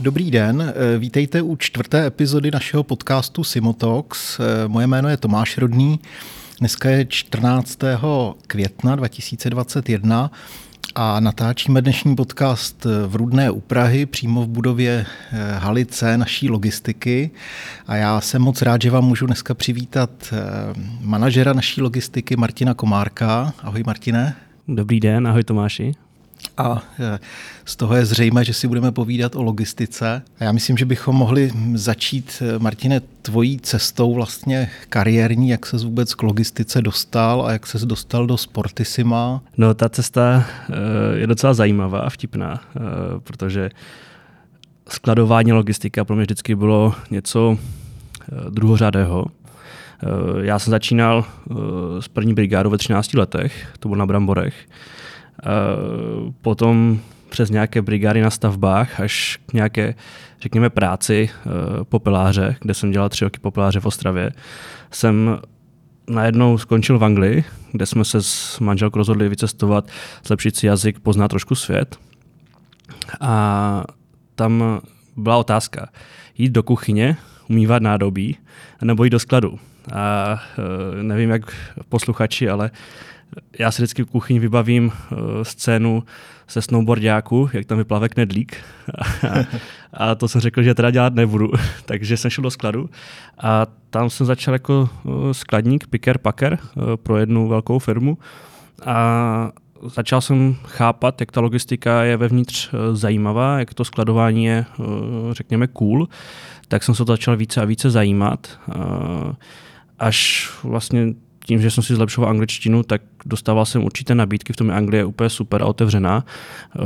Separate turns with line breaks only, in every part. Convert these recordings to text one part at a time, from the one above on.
Dobrý den, eh, vítejte u čtvrté epizody našeho podcastu Simotox. Eh, moje jméno je Tomáš Rodný. Dneska je 14. května 2021 a natáčíme dnešní podcast v Rudné u Prahy, přímo v budově eh, Halice naší logistiky. A já jsem moc rád, že vám můžu dneska přivítat manažera naší logistiky Martina Komárka. Ahoj Martine.
Dobrý den, ahoj Tomáši.
A e, z toho je zřejmé, že si budeme povídat o logistice. A já myslím, že bychom mohli začít, e, Martine, tvojí cestou vlastně kariérní, jak se vůbec k logistice dostal a jak se dostal do Sportissima.
No ta cesta e, je docela zajímavá a vtipná, protože skladování logistika pro mě vždycky bylo něco druhořadého. Já jsem začínal s první brigádou ve 13 letech, to bylo na Bramborech. Eh, potom přes nějaké brigády na stavbách až k nějaké, řekněme, práci eh, popeláře, kde jsem dělal tři roky popeláře v Ostravě, jsem najednou skončil v Anglii, kde jsme se s manželkou rozhodli vycestovat, zlepšit si jazyk, poznat trošku svět. A tam byla otázka, jít do kuchyně, umývat nádobí, nebo jít do skladu. A eh, nevím, jak posluchači, ale já si vždycky v kuchyni vybavím uh, scénu se snowboardiáku, jak tam vyplave knedlík. a, to jsem řekl, že teda dělat nebudu. Takže jsem šel do skladu a tam jsem začal jako uh, skladník, picker, packer uh, pro jednu velkou firmu. A začal jsem chápat, jak ta logistika je vevnitř zajímavá, jak to skladování je, řekněme, cool, tak jsem se to začal více a více zajímat, až vlastně tím, že jsem si zlepšoval angličtinu, tak dostával jsem určité nabídky, v tom je Anglie úplně super a otevřená, eh,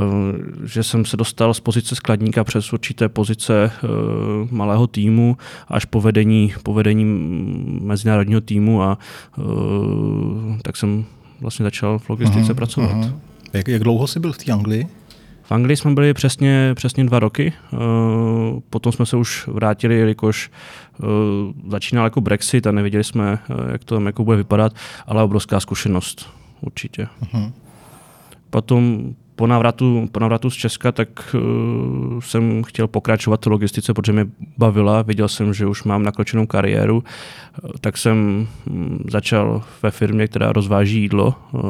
že jsem se dostal z pozice skladníka přes určité pozice eh, malého týmu až po vedení, po vedení mezinárodního týmu a eh, tak jsem vlastně začal v logistice uh-huh, pracovat. Uh-huh.
Jak, jak dlouho jsi byl v té Anglii?
V Anglii jsme byli přesně, přesně dva roky, potom jsme se už vrátili, jelikož začínal jako Brexit a nevěděli jsme, jak to tam jako bude vypadat, ale obrovská zkušenost určitě. Uh-huh. Potom po návratu, po návratu z Česka, tak uh, jsem chtěl pokračovat v logistice, protože mě bavila. Viděl jsem, že už mám nakročenou kariéru, uh, tak jsem um, začal ve firmě, která rozváží jídlo. Uh,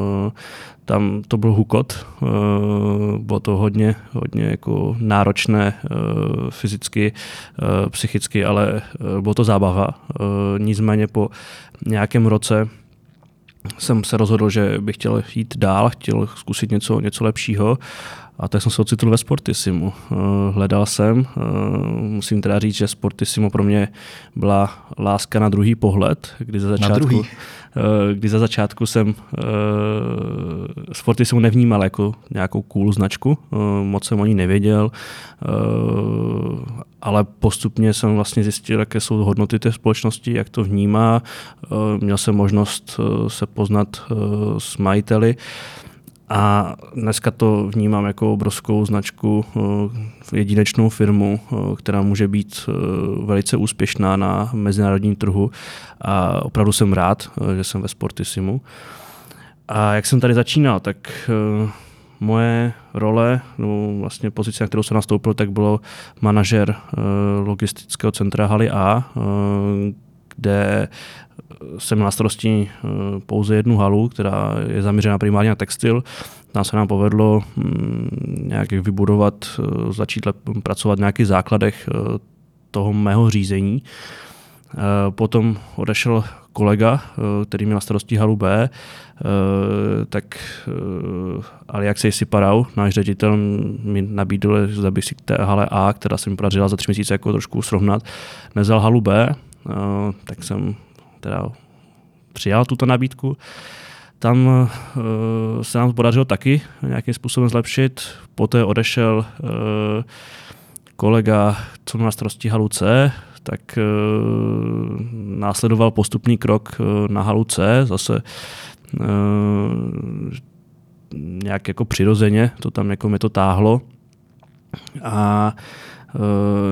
tam to byl hukot, uh, bylo to hodně, hodně jako náročné uh, fyzicky, uh, psychicky, ale uh, bylo to zábava. Uh, nicméně po nějakém roce jsem se rozhodl, že bych chtěl jít dál, chtěl zkusit něco, něco lepšího a tak jsem se ocitl ve Sportisimu. Eh, hledal jsem, eh, musím teda říct, že Sportissimo pro mě byla láska na druhý pohled, kdy za začátku. Eh, kdy za začátku jsem Sportissimo nevnímal jako nějakou cool značku, moc jsem o ní nevěděl, ale postupně jsem vlastně zjistil, jaké jsou hodnoty té společnosti, jak to vnímá. Měl jsem možnost se poznat s majiteli a dneska to vnímám jako obrovskou značku, eh, jedinečnou firmu, eh, která může být eh, velice úspěšná na mezinárodním trhu a opravdu jsem rád, že jsem ve Sportisimu. A jak jsem tady začínal, tak moje role, no vlastně pozice, na kterou jsem nastoupil, tak bylo manažer logistického centra Haly A, kde jsem na starosti eh, pouze jednu halu, která je zaměřena primárně na textil. Tam se nám povedlo mm, nějak vybudovat, eh, začít pracovat v nějakých základech eh, toho mého řízení. Potom odešel kolega, který měl na starosti halu B, tak Alexej Siparau, náš ředitel, mi nabídl, zda bych si k té hale A, která se mi podařila za tři měsíce jako trošku srovnat, nezal halu B, tak jsem teda přijal tuto nabídku. Tam uh, se nám podařilo taky nějakým způsobem zlepšit. Poté odešel uh, kolega, co má starosti halu C, tak uh, následoval postupný krok na halu C, zase nějak jako přirozeně, to tam jako mě to táhlo. A uh, Eh,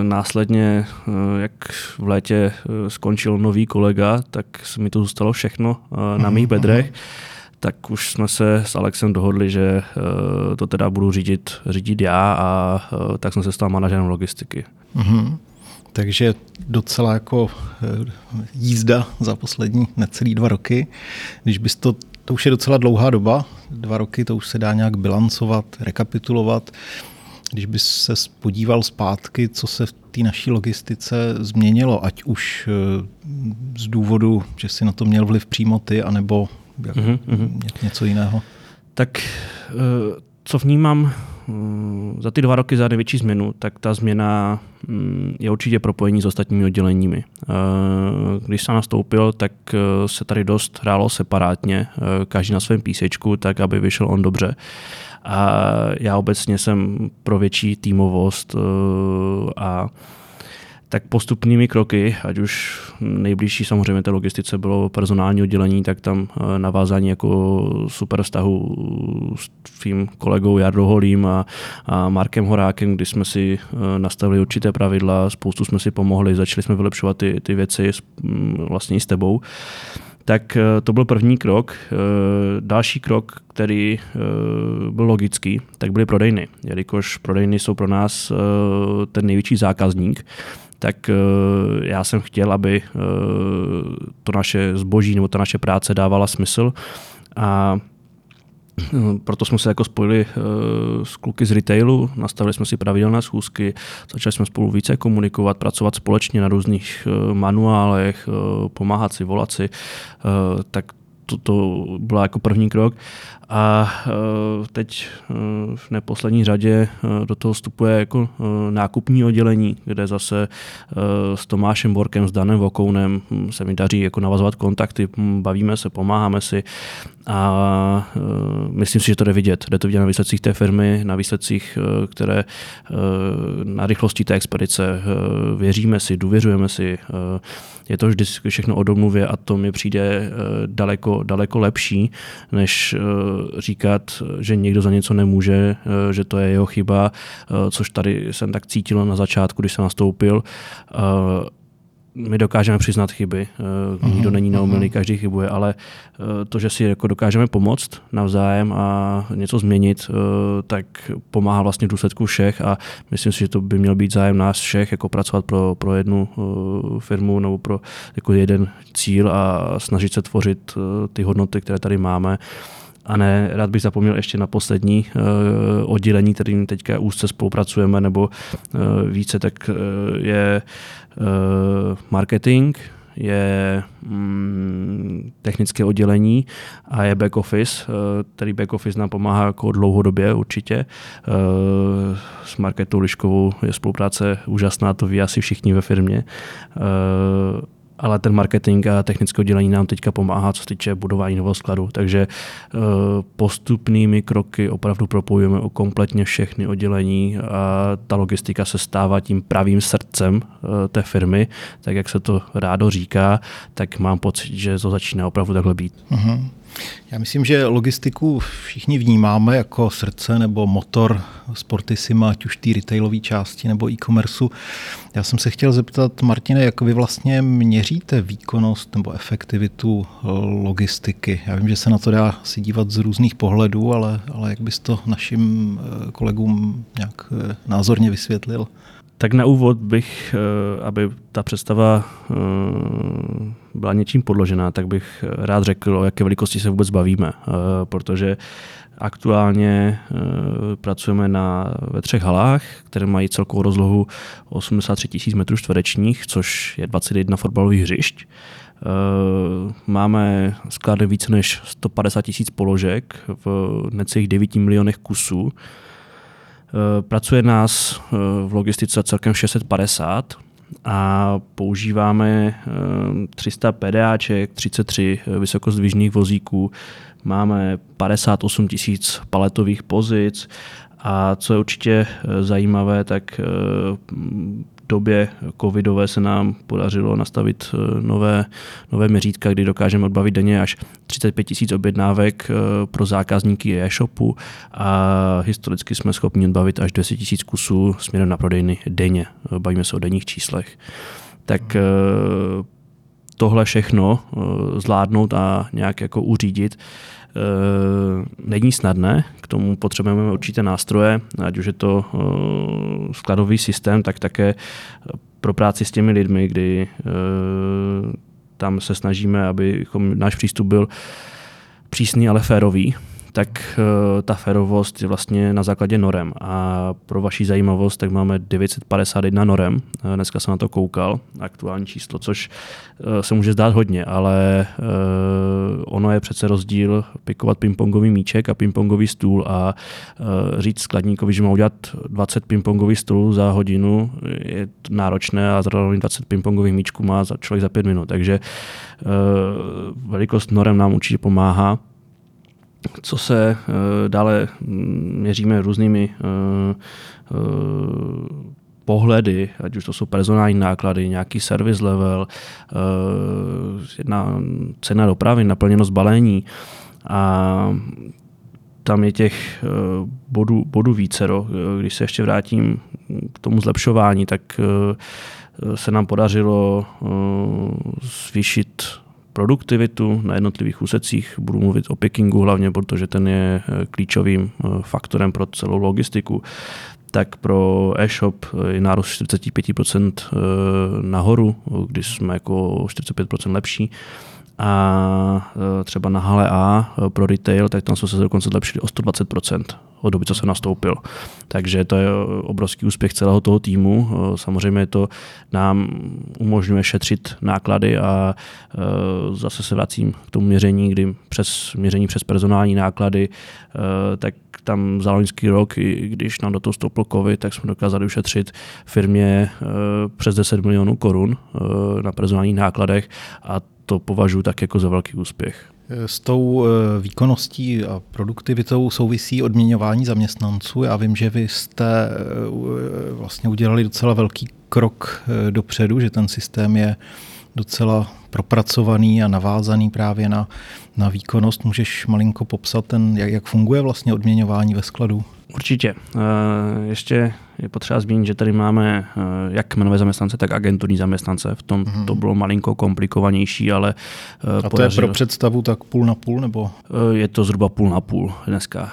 následně, eh, jak v létě eh, skončil nový kolega, tak mi to zůstalo všechno na mých bedrech. tak už jsme se s Alexem dohodli, že to teda budu řídit, řídit já a tak jsem se stal manažerem logistiky. Mm-hmm.
Takže docela jako jízda za poslední necelý dva roky. Když bys to, to už je docela dlouhá doba, dva roky, to už se dá nějak bilancovat, rekapitulovat. Když bys se podíval zpátky, co se v té naší logistice změnilo, ať už eh, z důvodu, že si na to měl vliv přímo ty, anebo mm-hmm. něco jiného?
Tak eh, co vnímám mm, za ty dva roky za největší změnu, tak ta změna mm, je určitě propojení s ostatními odděleními. Eh, když jsem nastoupil, tak se tady dost hrálo separátně, každý na svém písečku, tak aby vyšel on dobře. A já obecně jsem pro větší týmovost eh, a tak postupnými kroky, ať už nejbližší samozřejmě té logistice bylo personální oddělení, tak tam eh, navázání jako super vztahu s tvým kolegou Jardou Holím a, a Markem Horákem, kdy jsme si eh, nastavili určité pravidla, spoustu jsme si pomohli, začali jsme vylepšovat ty, ty věci vlastně i s tebou tak eh, to byl první krok. Eh, další krok, který eh, byl logický, tak byly prodejny. Jelikož prodejny jsou pro nás ten největší zákazník, tak já jsem chtěl, aby to naše zboží nebo ta naše práce dávala smysl a proto jsme se jako spojili uh, s kluky z retailu, nastavili jsme si pravidelné schůzky, začali jsme spolu více komunikovat, pracovat společně na různých uh, manuálech, uh, pomáhat si, volat si, tak to, to byl jako první krok. A uh, teď uh, v neposlední řadě uh, do toho vstupuje jako nákupní oddělení, kde zase s Tomášem Borkem, s Danem Vokounem hm, se mi daří jako navazovat kontakty, hm, bavíme se, pomáháme si a myslím si, že to jde vidět. Jde to vidět na výsledcích té firmy, na výsledcích, které na rychlosti té expedice věříme si, důvěřujeme si. Je to vždy všechno o domluvě a to mi přijde daleko, daleko lepší, než říkat, že někdo za něco nemůže, eh, že to je jeho chyba, eh, což tady jsem tak cítil na začátku, když jsem nastoupil. Eh, my dokážeme přiznat chyby, uh, nikdo není neumilný, každý chybuje, ale to, že si jako dokážeme pomoct navzájem a něco změnit, tak pomáhá vlastně v důsledku všech a myslím si, že to by měl být zájem nás všech, jako pracovat pro, pro jednu firmu nebo pro jako jeden cíl a snažit se tvořit ty hodnoty, které tady máme. A ne, rád bych zapomněl ještě na poslední uh, oddělení, kterým teďka úzce spolupracujeme, nebo uh, více, tak uh, je marketing, je mm, technické oddělení a je back office, který back office nám pomáhá jako dlouhodobě určitě. S Marketou Liškovou je spolupráce úžasná, to ví asi všichni ve firmě ale ten marketing a technické oddělení nám teďka pomáhá, co se týče budování nového skladu. Takže eh, postupnými kroky opravdu propojujeme o kompletně všechny oddělení a ta logistika se stává tím pravým srdcem eh, té firmy, tak jak se to rádo říká, tak mám pocit, že to začíná opravdu takhle být. Uh-huh.
Já myslím, že logistiku všichni vnímáme jako srdce nebo motor Sportissima, ať už té retailové části nebo e-commerceu. Já jsem se chtěl zeptat, Martine, jak vy vlastně měříte výkonnost nebo efektivitu logistiky? Já vím, že se na to dá si dívat z různých pohledů, ale, ale jak bys to našim eh, kolegům nějak eh, názorně vysvětlil?
Tak na úvod bych, eh, aby ta představa eh, byla něčím podložená, tak bych rád řekl, o jaké velikosti se vůbec bavíme, eh, protože aktuálně pracujeme na, ve třech halách, které mají celkovou rozlohu 83 000 metrů čtverečních, což je 21 fotbalových hřišť. Máme sklady více než 150 tisíc položek v necelých 9 milionech kusů. Eh, pracuje nás eh, v logistice celkem 650 a používáme 300 eh, PDAček, 33 vysokozdvižných vozíků, máme 58 tisíc paletových pozic a co je určitě zajímavé, tak době covidové se nám podařilo nastavit eh, nové, nové měřítka, kdy dokážeme odbavit denně až 35 tisíc objednávek eh, pro zákazníky e-shopu a historicky jsme schopni odbavit až 200 tisíc kusů směrem na prodejny denně. Bavíme se o denních číslech. Tak eh, tohle všechno zvládnout a nějak jako uřídit, není snadné, k tomu potřebujeme určité nástroje, ať už je to skladový systém, tak také pro práci s těmi lidmi, kdy tam se snažíme, aby náš přístup byl přísný, ale férový, tak uh, ta férovost je vlastně na základě norem. A pro vaši zajímavost, tak máme 951 norem. Uh, dneska jsem na to koukal, aktuální číslo, což uh, se může zdát hodně, ale ono je přece rozdíl pikovat pingpongový míček a pingpongový stůl a říct skladníkovi, že má udělat 20 pingpongových stůlů za hodinu, je náročné a zároveň 20 pingpongových míčků má člověk za pět minut. Takže velikost norem nám určitě pomáhá co se eh, dále mm, měříme různými eh, eh, pohledy, ať už to jsou personální náklady, nějaký service level, jedna cena dopravy, naplněnost balení a tam je těch bodů, bodů vícero. Když se ještě vrátím k tomu zlepšování, tak se nám podařilo zvýšit produktivitu na jednotlivých úsecích. Budu mluvit o pickingu hlavně, protože ten je eh, klíčovým eh, faktorem pro celou logistiku tak pro e-shop je nárůst 45% eh, nahoru, když jsme jako 45% lepší. A třeba na Hale A pro retail, tak tam jsme se dokonce zlepšili o 120% od doby, co jsem nastoupil. Takže to je obrovský úspěch celého toho týmu. Samozřejmě to nám umožňuje šetřit náklady a e, zase se vracím k tomu měření, kdy přes měření přes personální náklady, e, tak tam za loňský rok, i když nám do toho stoupil COVID, tak jsme dokázali ušetřit firmě e, přes 10 milionů korun na personálních nákladech a to považuji tak jako za velký úspěch.
S tou eh, výkonností a produktivitou souvisí odměňování zaměstnanců. Já vím, že vy jste eh, vlastně udělali docela velký krok eh, dopředu, že ten systém je docela propracovaný a navázaný právě na, na výkonnost. Můžeš malinko popsat, ten, jak, jak funguje vlastně odměňování ve skladu?
Určitě. Ještě je potřeba zmínit, že tady máme jak kmenové zaměstnance, tak agenturní zaměstnance. V tom mm-hmm. to bylo malinko komplikovanější, ale
A to je pro představu tak půl na půl? nebo?
Je to zhruba půl na půl dneska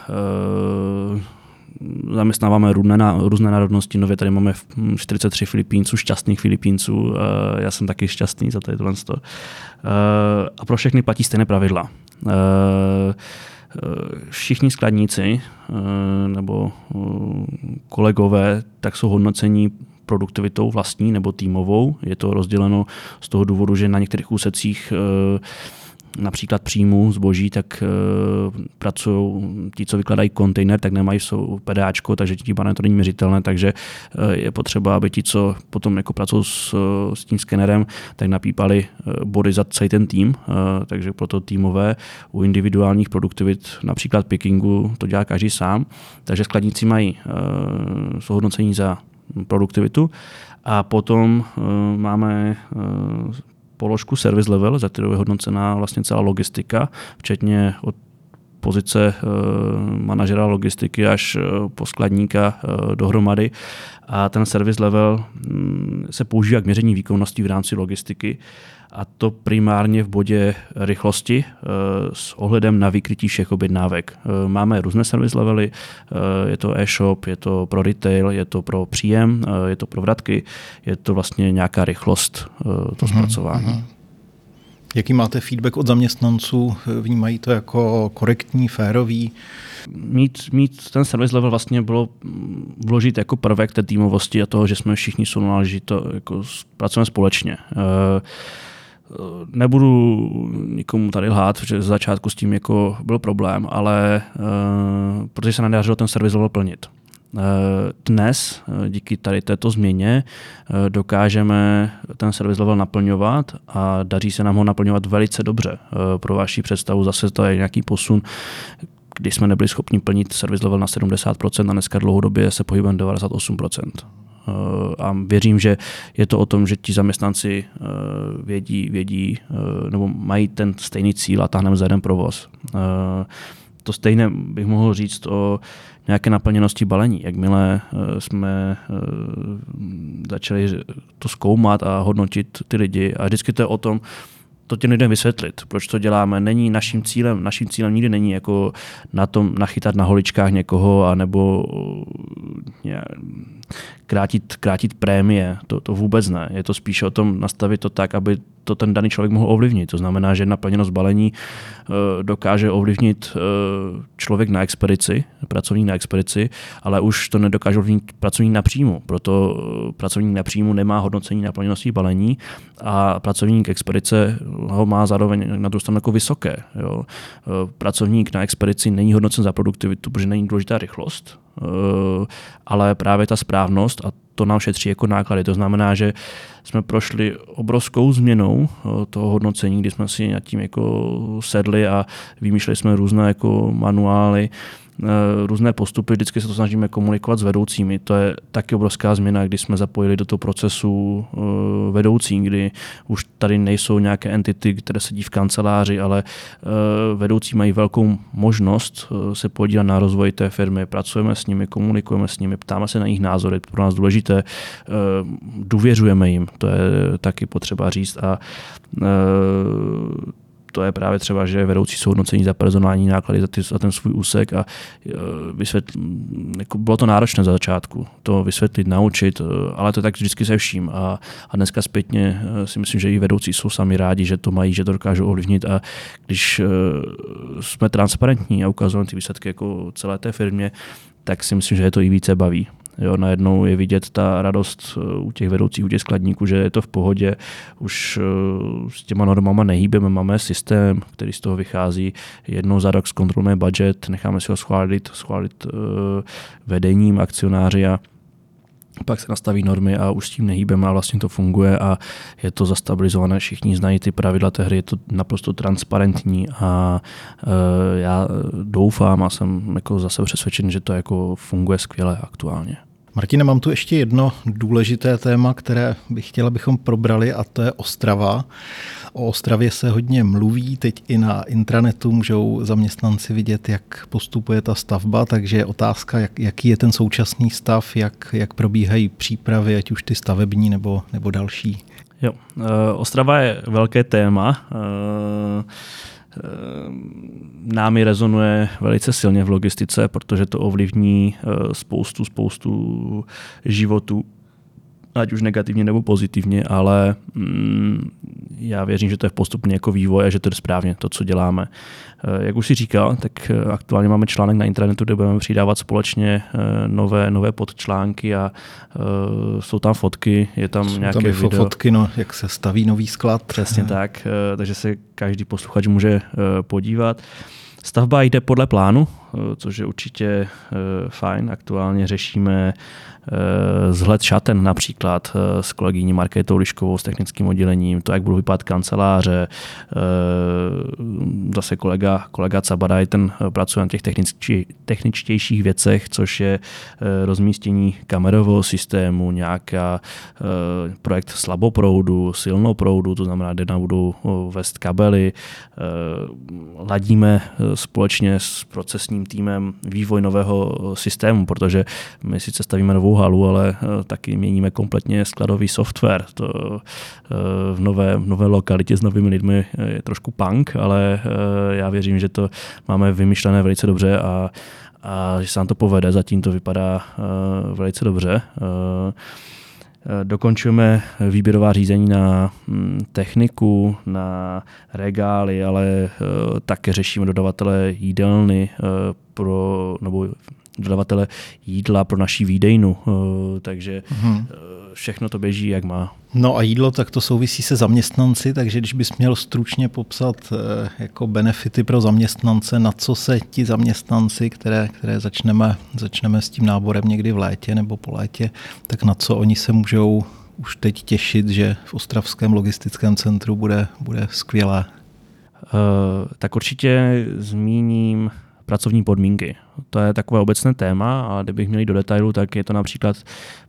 zaměstnáváme různé, různé národnosti, nově tady máme 43 Filipínců, šťastných Filipínců, já jsem taky šťastný za tohle. A pro všechny platí stejné pravidla. Všichni skladníci nebo kolegové tak jsou hodnocení produktivitou vlastní nebo týmovou. Je to rozděleno z toho důvodu, že na některých úsecích například příjmu zboží, tak uh, pracují ti, co vykladají kontejner, tak nemají jsou PDAčko, takže tím pádem to není měřitelné, takže uh, je potřeba, aby ti, co potom jako pracují s, s tím skenerem, tak napípali body za celý ten tým, uh, takže proto týmové u individuálních produktivit, například pickingu, to dělá každý sám, takže skladníci mají uh, souhodnocení za produktivitu. A potom uh, máme uh, položku service level, za kterou je hodnocená vlastně celá logistika, včetně od pozice uh, manažera logistiky až uh, po skladníka uh, dohromady. A ten service level um, se používá k měření výkonnosti v rámci logistiky a to primárně v bodě rychlosti eh, s ohledem na vykrytí všech objednávek. Eh, máme různé service levely, eh, je to e-shop, je to pro retail, je to pro příjem, je to pro vratky, je to vlastně nějaká rychlost to mhm, zpracování. Uh-huh.
Jaký máte feedback od zaměstnanců? Vnímají to jako korektní, férový?
Mít, mít ten service level vlastně bylo vložit jako prvek té týmovosti a toho, že jsme všichni jsou náležito, jako pracujeme společně. Uh, Nebudu nikomu tady lhát, že z začátku s tím jako byl problém, ale uh, protože se nedařilo ten servis plnit. Uh, dnes díky tady této změně dokážeme ten servis level naplňovat a daří se nám ho naplňovat velice dobře. Pro vaši představu zase to je nějaký posun, když jsme nebyli schopni plnit servis level na 70% a dneska dlouhodobě se pohybujeme 98%. Eh, a věřím, že je to o tom, že ti zaměstnanci eh, vědí, vědí eh, nebo mají ten stejný cíl a táhneme za jeden provoz. to stejné bych mohl říct o nějaké naplněnosti balení. Jakmile jsme začali to zkoumat a hodnotit ty lidi a vždycky to je o tom, to těm lidem vysvětlit, proč to děláme. Není naším cílem, naším cílem nikdy není jako na tom nachytat na holičkách někoho, anebo uh, krátit, krátit prémie. To, to vůbec ne. Je to spíše o tom nastavit to tak, aby to ten daný člověk mohl ovlivnit. To znamená, že naplněnost balení eh, dokáže ovlivnit eh, člověk na expedici, pracovník na expedici, ale už to nedokáže ovlivnit pracovník na příjmu. Proto eh, pracovník na příjmu nemá hodnocení naplněnosti balení a pracovník expedice ho má zároveň na druhou stranu jako vysoké. Jo. Pracovník na expedici není hodnocen za produktivitu, protože není důležitá rychlost, ale právě ta správnost a to nám šetří jako náklady. To znamená, že jsme prošli obrovskou změnou eh, toho hodnocení, kdy jsme si nad tím jako sedli a vymýšleli jsme různé jako manuály, Eh, různé postupy, vždycky se to snažíme komunikovat s vedoucími. To je taky obrovská změna, když jsme zapojili do toho procesu eh, vedoucí, kdy už tady nejsou nějaké entity, které sedí v kanceláři, ale eh, vedoucí mají velkou možnost se podívat na rozvoj té firmy, pracujeme s nimi, komunikujeme s nimi, ptáme se na jejich názory, pro nás důležité, důvěřujeme jim, to je taky potřeba říct. A to je právě třeba, že vedoucí soudnocení za personální náklady za, ty, za ten svůj úsek a e, vysvětl, jako bylo to náročné za začátku, to vysvětlit, naučit, e, ale to tak vždycky se vším a, a dneska zpětně e, si myslím, že i vedoucí jsou sami rádi, že to mají, že to dokážou ovlivnit a když jsme transparentní a ukazujeme ty výsledky jako celé té firmě, tak si myslím, že je to i více baví. Jo, najednou je vidět ta radost eh, u těch vedoucích, u těch skladníků, že je to v pohodě, už eh, s těma normama nehýbeme, máme systém, který z toho vychází. Jednou za rok zkontrolujeme budget, necháme si ho schválit, schválit uh, vedením akcionáři a pak se nastaví normy a už s tím nehýbeme a vlastně to funguje a je to zastabilizované, všichni znají ty pravidla té hry, je to naprosto transparentní a uh, já doufám a jsem jako zase přesvědčen, že to jako funguje skvěle aktuálně.
Martine, mám tu ještě jedno důležité téma, které bych chtěl, abychom probrali, a to je Ostrava. O Ostravě se hodně mluví, teď i na intranetu můžou zaměstnanci vidět, jak postupuje ta stavba, takže je otázka, jak, jaký je ten současný stav, jak, jak probíhají přípravy, ať už ty stavební nebo, nebo další.
Jo, Ostrava je velké téma. Eh, námi rezonuje velice silně v logistice, protože to ovlivní eh, spoustu, spoustu životů ať už negativně nebo pozitivně, ale mm, já věřím, že to je postupně jako vývoj a že to je správně, to, co děláme. Eh, jak už si říkal, tak eh, aktuálně máme článek na internetu, kde budeme přidávat společně eh, nové, nové podčlánky a jsou tam fotky, je tam jsou nějaké tam video.
fotky, no, jak se staví nový sklad.
Přesně tak, takže se každý posluchač může podívat. Stavba jde podle plánu, což je určitě fajn. Aktuálně řešíme Eh, zhled šaten například eh, s kolegyní Markétou Liškovou s technickým oddělením, to, jak budou vypadat kanceláře. Eh, zase kolega, kolega Cabadaj, ten pracuje na těch techničtí, techničtějších věcech, což je rozmístění kamerového systému, nějaká projekt slaboproudu, silnoproudu, to znamená, kde nám budou vést kabely. Ladíme společně s procesním týmem vývoj nového systému, protože my sice stavíme novou halu, ale eh, taky měníme kompletně skladový software. To eh, v nové, v nové lokalitě s novými lidmi je trošku punk, ale eh, já věřím, že to máme vymyšlené velice dobře a, a že se nám to povede. Zatím to vypadá velice dobře. Dokončujeme výběrová řízení na hm, techniku, na regály, ale také řešíme dodavatele jídelny pro, nebo dodavatele jídla pro naší výdejnu, eh, takže hmm. všechno to běží, jak má.
No a jídlo, tak to souvisí se zaměstnanci, takže když bys měl stručně popsat eh, jako benefity pro zaměstnance, na co se ti zaměstnanci, které, které začneme, začneme s tím náborem někdy v létě nebo po létě, tak na co oni se můžou už teď těšit, že v Ostravském logistickém centru bude, bude skvělé?
Uh, tak určitě zmíním pracovní podmínky. To je takové obecné téma, a kdybych měl do detailu, tak je to například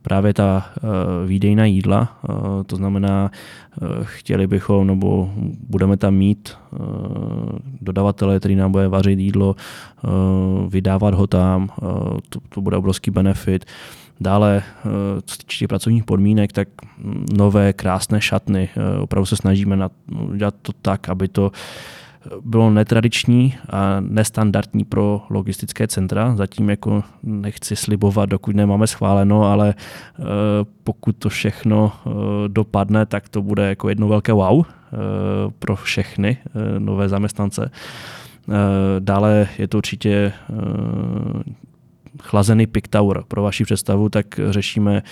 právě ta uh, výdejná jídla. Uh, to znamená, uh, chtěli bychom, nebo budeme tam mít dodavatele, který nám bude vařit jídlo, vydávat ho tam, to, to bude obrovský benefit. Dále, co týče pracovních podmínek, tak nové krásné šatny. Opravdu se snažíme dělat to tak, aby to bylo netradiční a nestandardní pro logistické centra. Zatím jako nechci slibovat, dokud nemáme schváleno, ale eh, pokud to všechno eh, dopadne, tak to bude jako jedno velké wow eh, pro všechny nové zaměstnance. Dále je to určitě chlazený Pick Tower. Pro vaši představu, tak řešíme,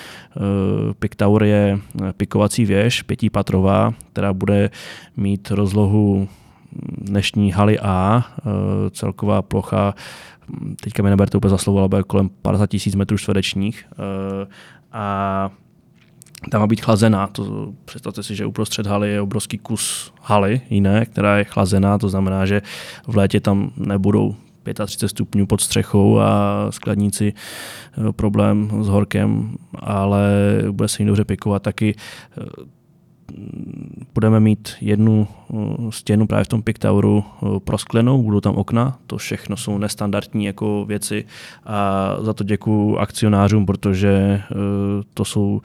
Pick Tower je pikovací věž, pětipatrová, která bude mít rozlohu dnešní haly A, eh, celková plocha, teďka mi neberte úplně za slovo, ale kolem 50 tisíc metrů čtverečních eh, a tam má být chlazená. To, představte si, že uprostřed haly je obrovský kus haly jiné, která je chlazená, to znamená, že v létě tam nebudou 35 stupňů pod střechou a skladníci eh, problém s horkem, ale bude se jim dobře pikovat. Taky budeme mít jednu uh, stěnu právě v tom Pictauru uh, prosklenou, budou tam okna, to všechno jsou nestandardní jako věci a za to děkuji akcionářům, protože uh, to jsou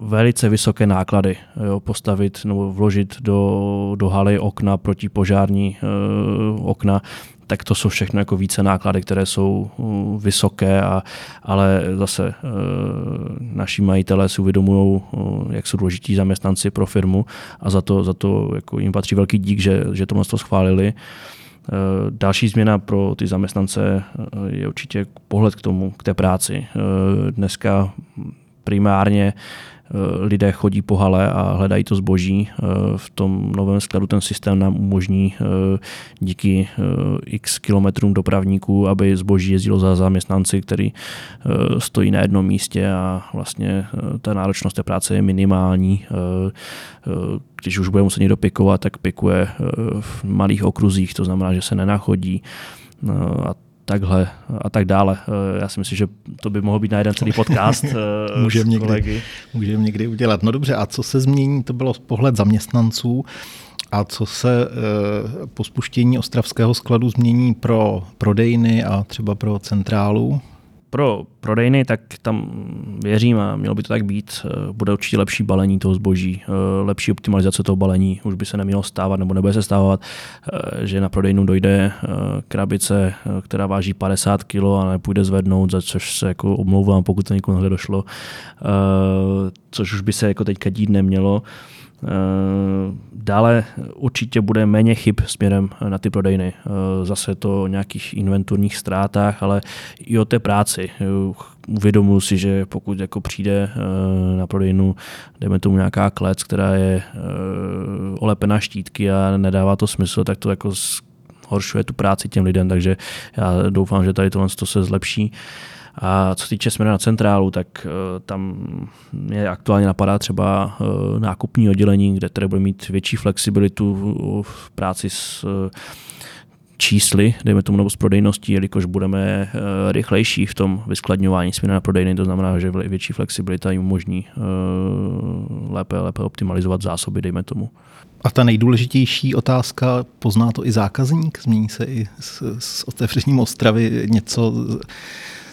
velice vysoké náklady jo, postavit nebo vložit do, do haly okna protipožární uh, okna tak to jsou všechno jako více náklady, které jsou uh, vysoké, a, ale zase uh, naši majitelé si uvědomují, uh, jak jsou důležití zaměstnanci pro firmu a za to, za to jako jim patří velký dík, že, že tohle to schválili. Další změna pro ty zaměstnance je určitě pohled k tomu, k té práci. Dneska primárně lidé chodí po hale a hledají to zboží. Eh, v tom novém skladu ten systém nám umožní eh, díky x kilometrům dopravníků, aby zboží jezdilo za zaměstnanci, který stojí na jednom místě a vlastně ta náročnost té práce je minimální. Když už bude muset někdo pikovat, tak pikuje v malých okruzích, to znamená, že se nenachodí a takhle a tak dále. Eh, já si myslím, že to by mohlo být na jeden celý podcast eh, můžeme někdy,
můžeme někdy udělat. No dobře, a co se změní, to bylo pohled zaměstnanců. A co se eh, po spuštění ostravského skladu změní pro prodejny a třeba pro centrálu?
Pro prodejny, tak tam věřím a mělo by to tak být, eh, bude určitě lepší balení toho zboží, eh, lepší optimalizace toho balení, už by se nemělo stávat nebo nebude se stávat, eh, že na prodejnu dojde krabice, která váží 50 kg a nepůjde zvednout, za což se jako omlouvám, pokud to někomu došlo, což už by se jako teďka dít nemělo. Eh, dále určitě bude méně chyb směrem na ty prodejny. Eh, zase to o nějakých inventurních ztrátách, ale i o té práci. Eh, uvědomuji si, že pokud jako přijde na prodejnu, dejme tomu nějaká klec, která je olepená štítky a nedává to smysl, tak to jako horšuje tu práci těm lidem, takže já doufám, že tady tohle se zlepší. A co týče směru na centrálu, tak eh, tam mě aktuálně napadá třeba eh, nákupní oddělení, kde tedy bude mít větší flexibilitu v práci s eh, čísly, dejme tomu, nebo s prodejností, jelikož budeme rychlejší v tom vyskladňování směrem na prodejny, to znamená, že větší flexibilita jim umožní lépe, lépe optimalizovat zásoby, dejme tomu.
A ta nejdůležitější otázka, pozná to i zákazník? Změní se i s, s otevřením Ostravy něco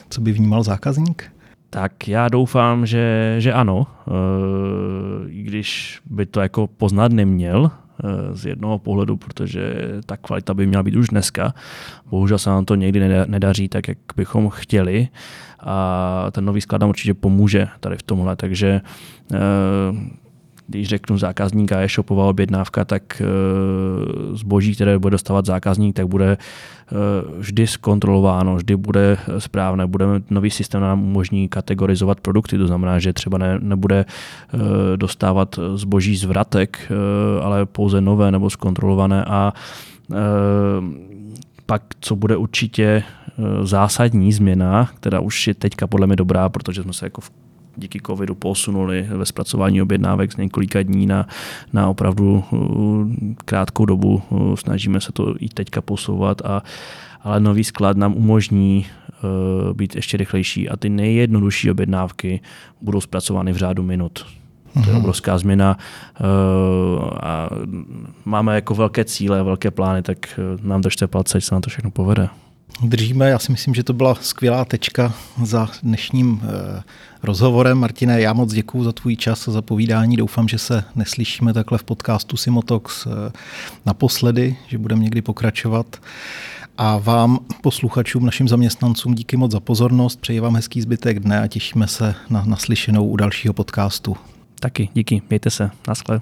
co by vnímal zákazník?
Tak já doufám, že, že ano, e, i když by to jako poznat neměl e, z jednoho pohledu, protože ta kvalita by měla být už dneska. Bohužel se nám to někdy nedaří tak, jak bychom chtěli a ten nový sklad nám určitě pomůže tady v tomhle, takže e, když řeknu zákazník a e-shopová objednávka, tak eh, zboží, které bude dostávat zákazník, tak bude eh, vždy zkontrolováno, vždy bude správné. Budeme, nový systém nám umožní kategorizovat produkty, to znamená, že třeba ne, nebude eh, dostávat zboží z vratek, ale pouze nové nebo zkontrolované a pak, co bude určitě zásadní změna, která už je teďka podle mě dobrá, protože jsme se jako v díky covidu posunuli ve zpracování objednávek z několika dní na, na opravdu krátkou dobu. Snažíme se to i teďka posouvat, a, ale nový sklad nám umožní být ještě rychlejší a ty nejjednodušší objednávky budou zpracovány v řádu minut. To je mhm. obrovská změna a máme jako velké cíle, velké plány, tak nám držte palce, ať se nám to všechno povede.
Držíme, já si myslím, že to byla skvělá tečka za dnešním eh, rozhovorem. Martine, já moc děkuji za tvůj čas a za povídání. Doufám, že se neslyšíme takhle v podcastu Simotox eh, naposledy, že budeme někdy pokračovat. A vám, posluchačům, našim zaměstnancům, díky moc za pozornost. Přeji vám hezký zbytek dne a těšíme se na naslyšenou u dalšího podcastu.
Taky, díky. Mějte se. Naschle.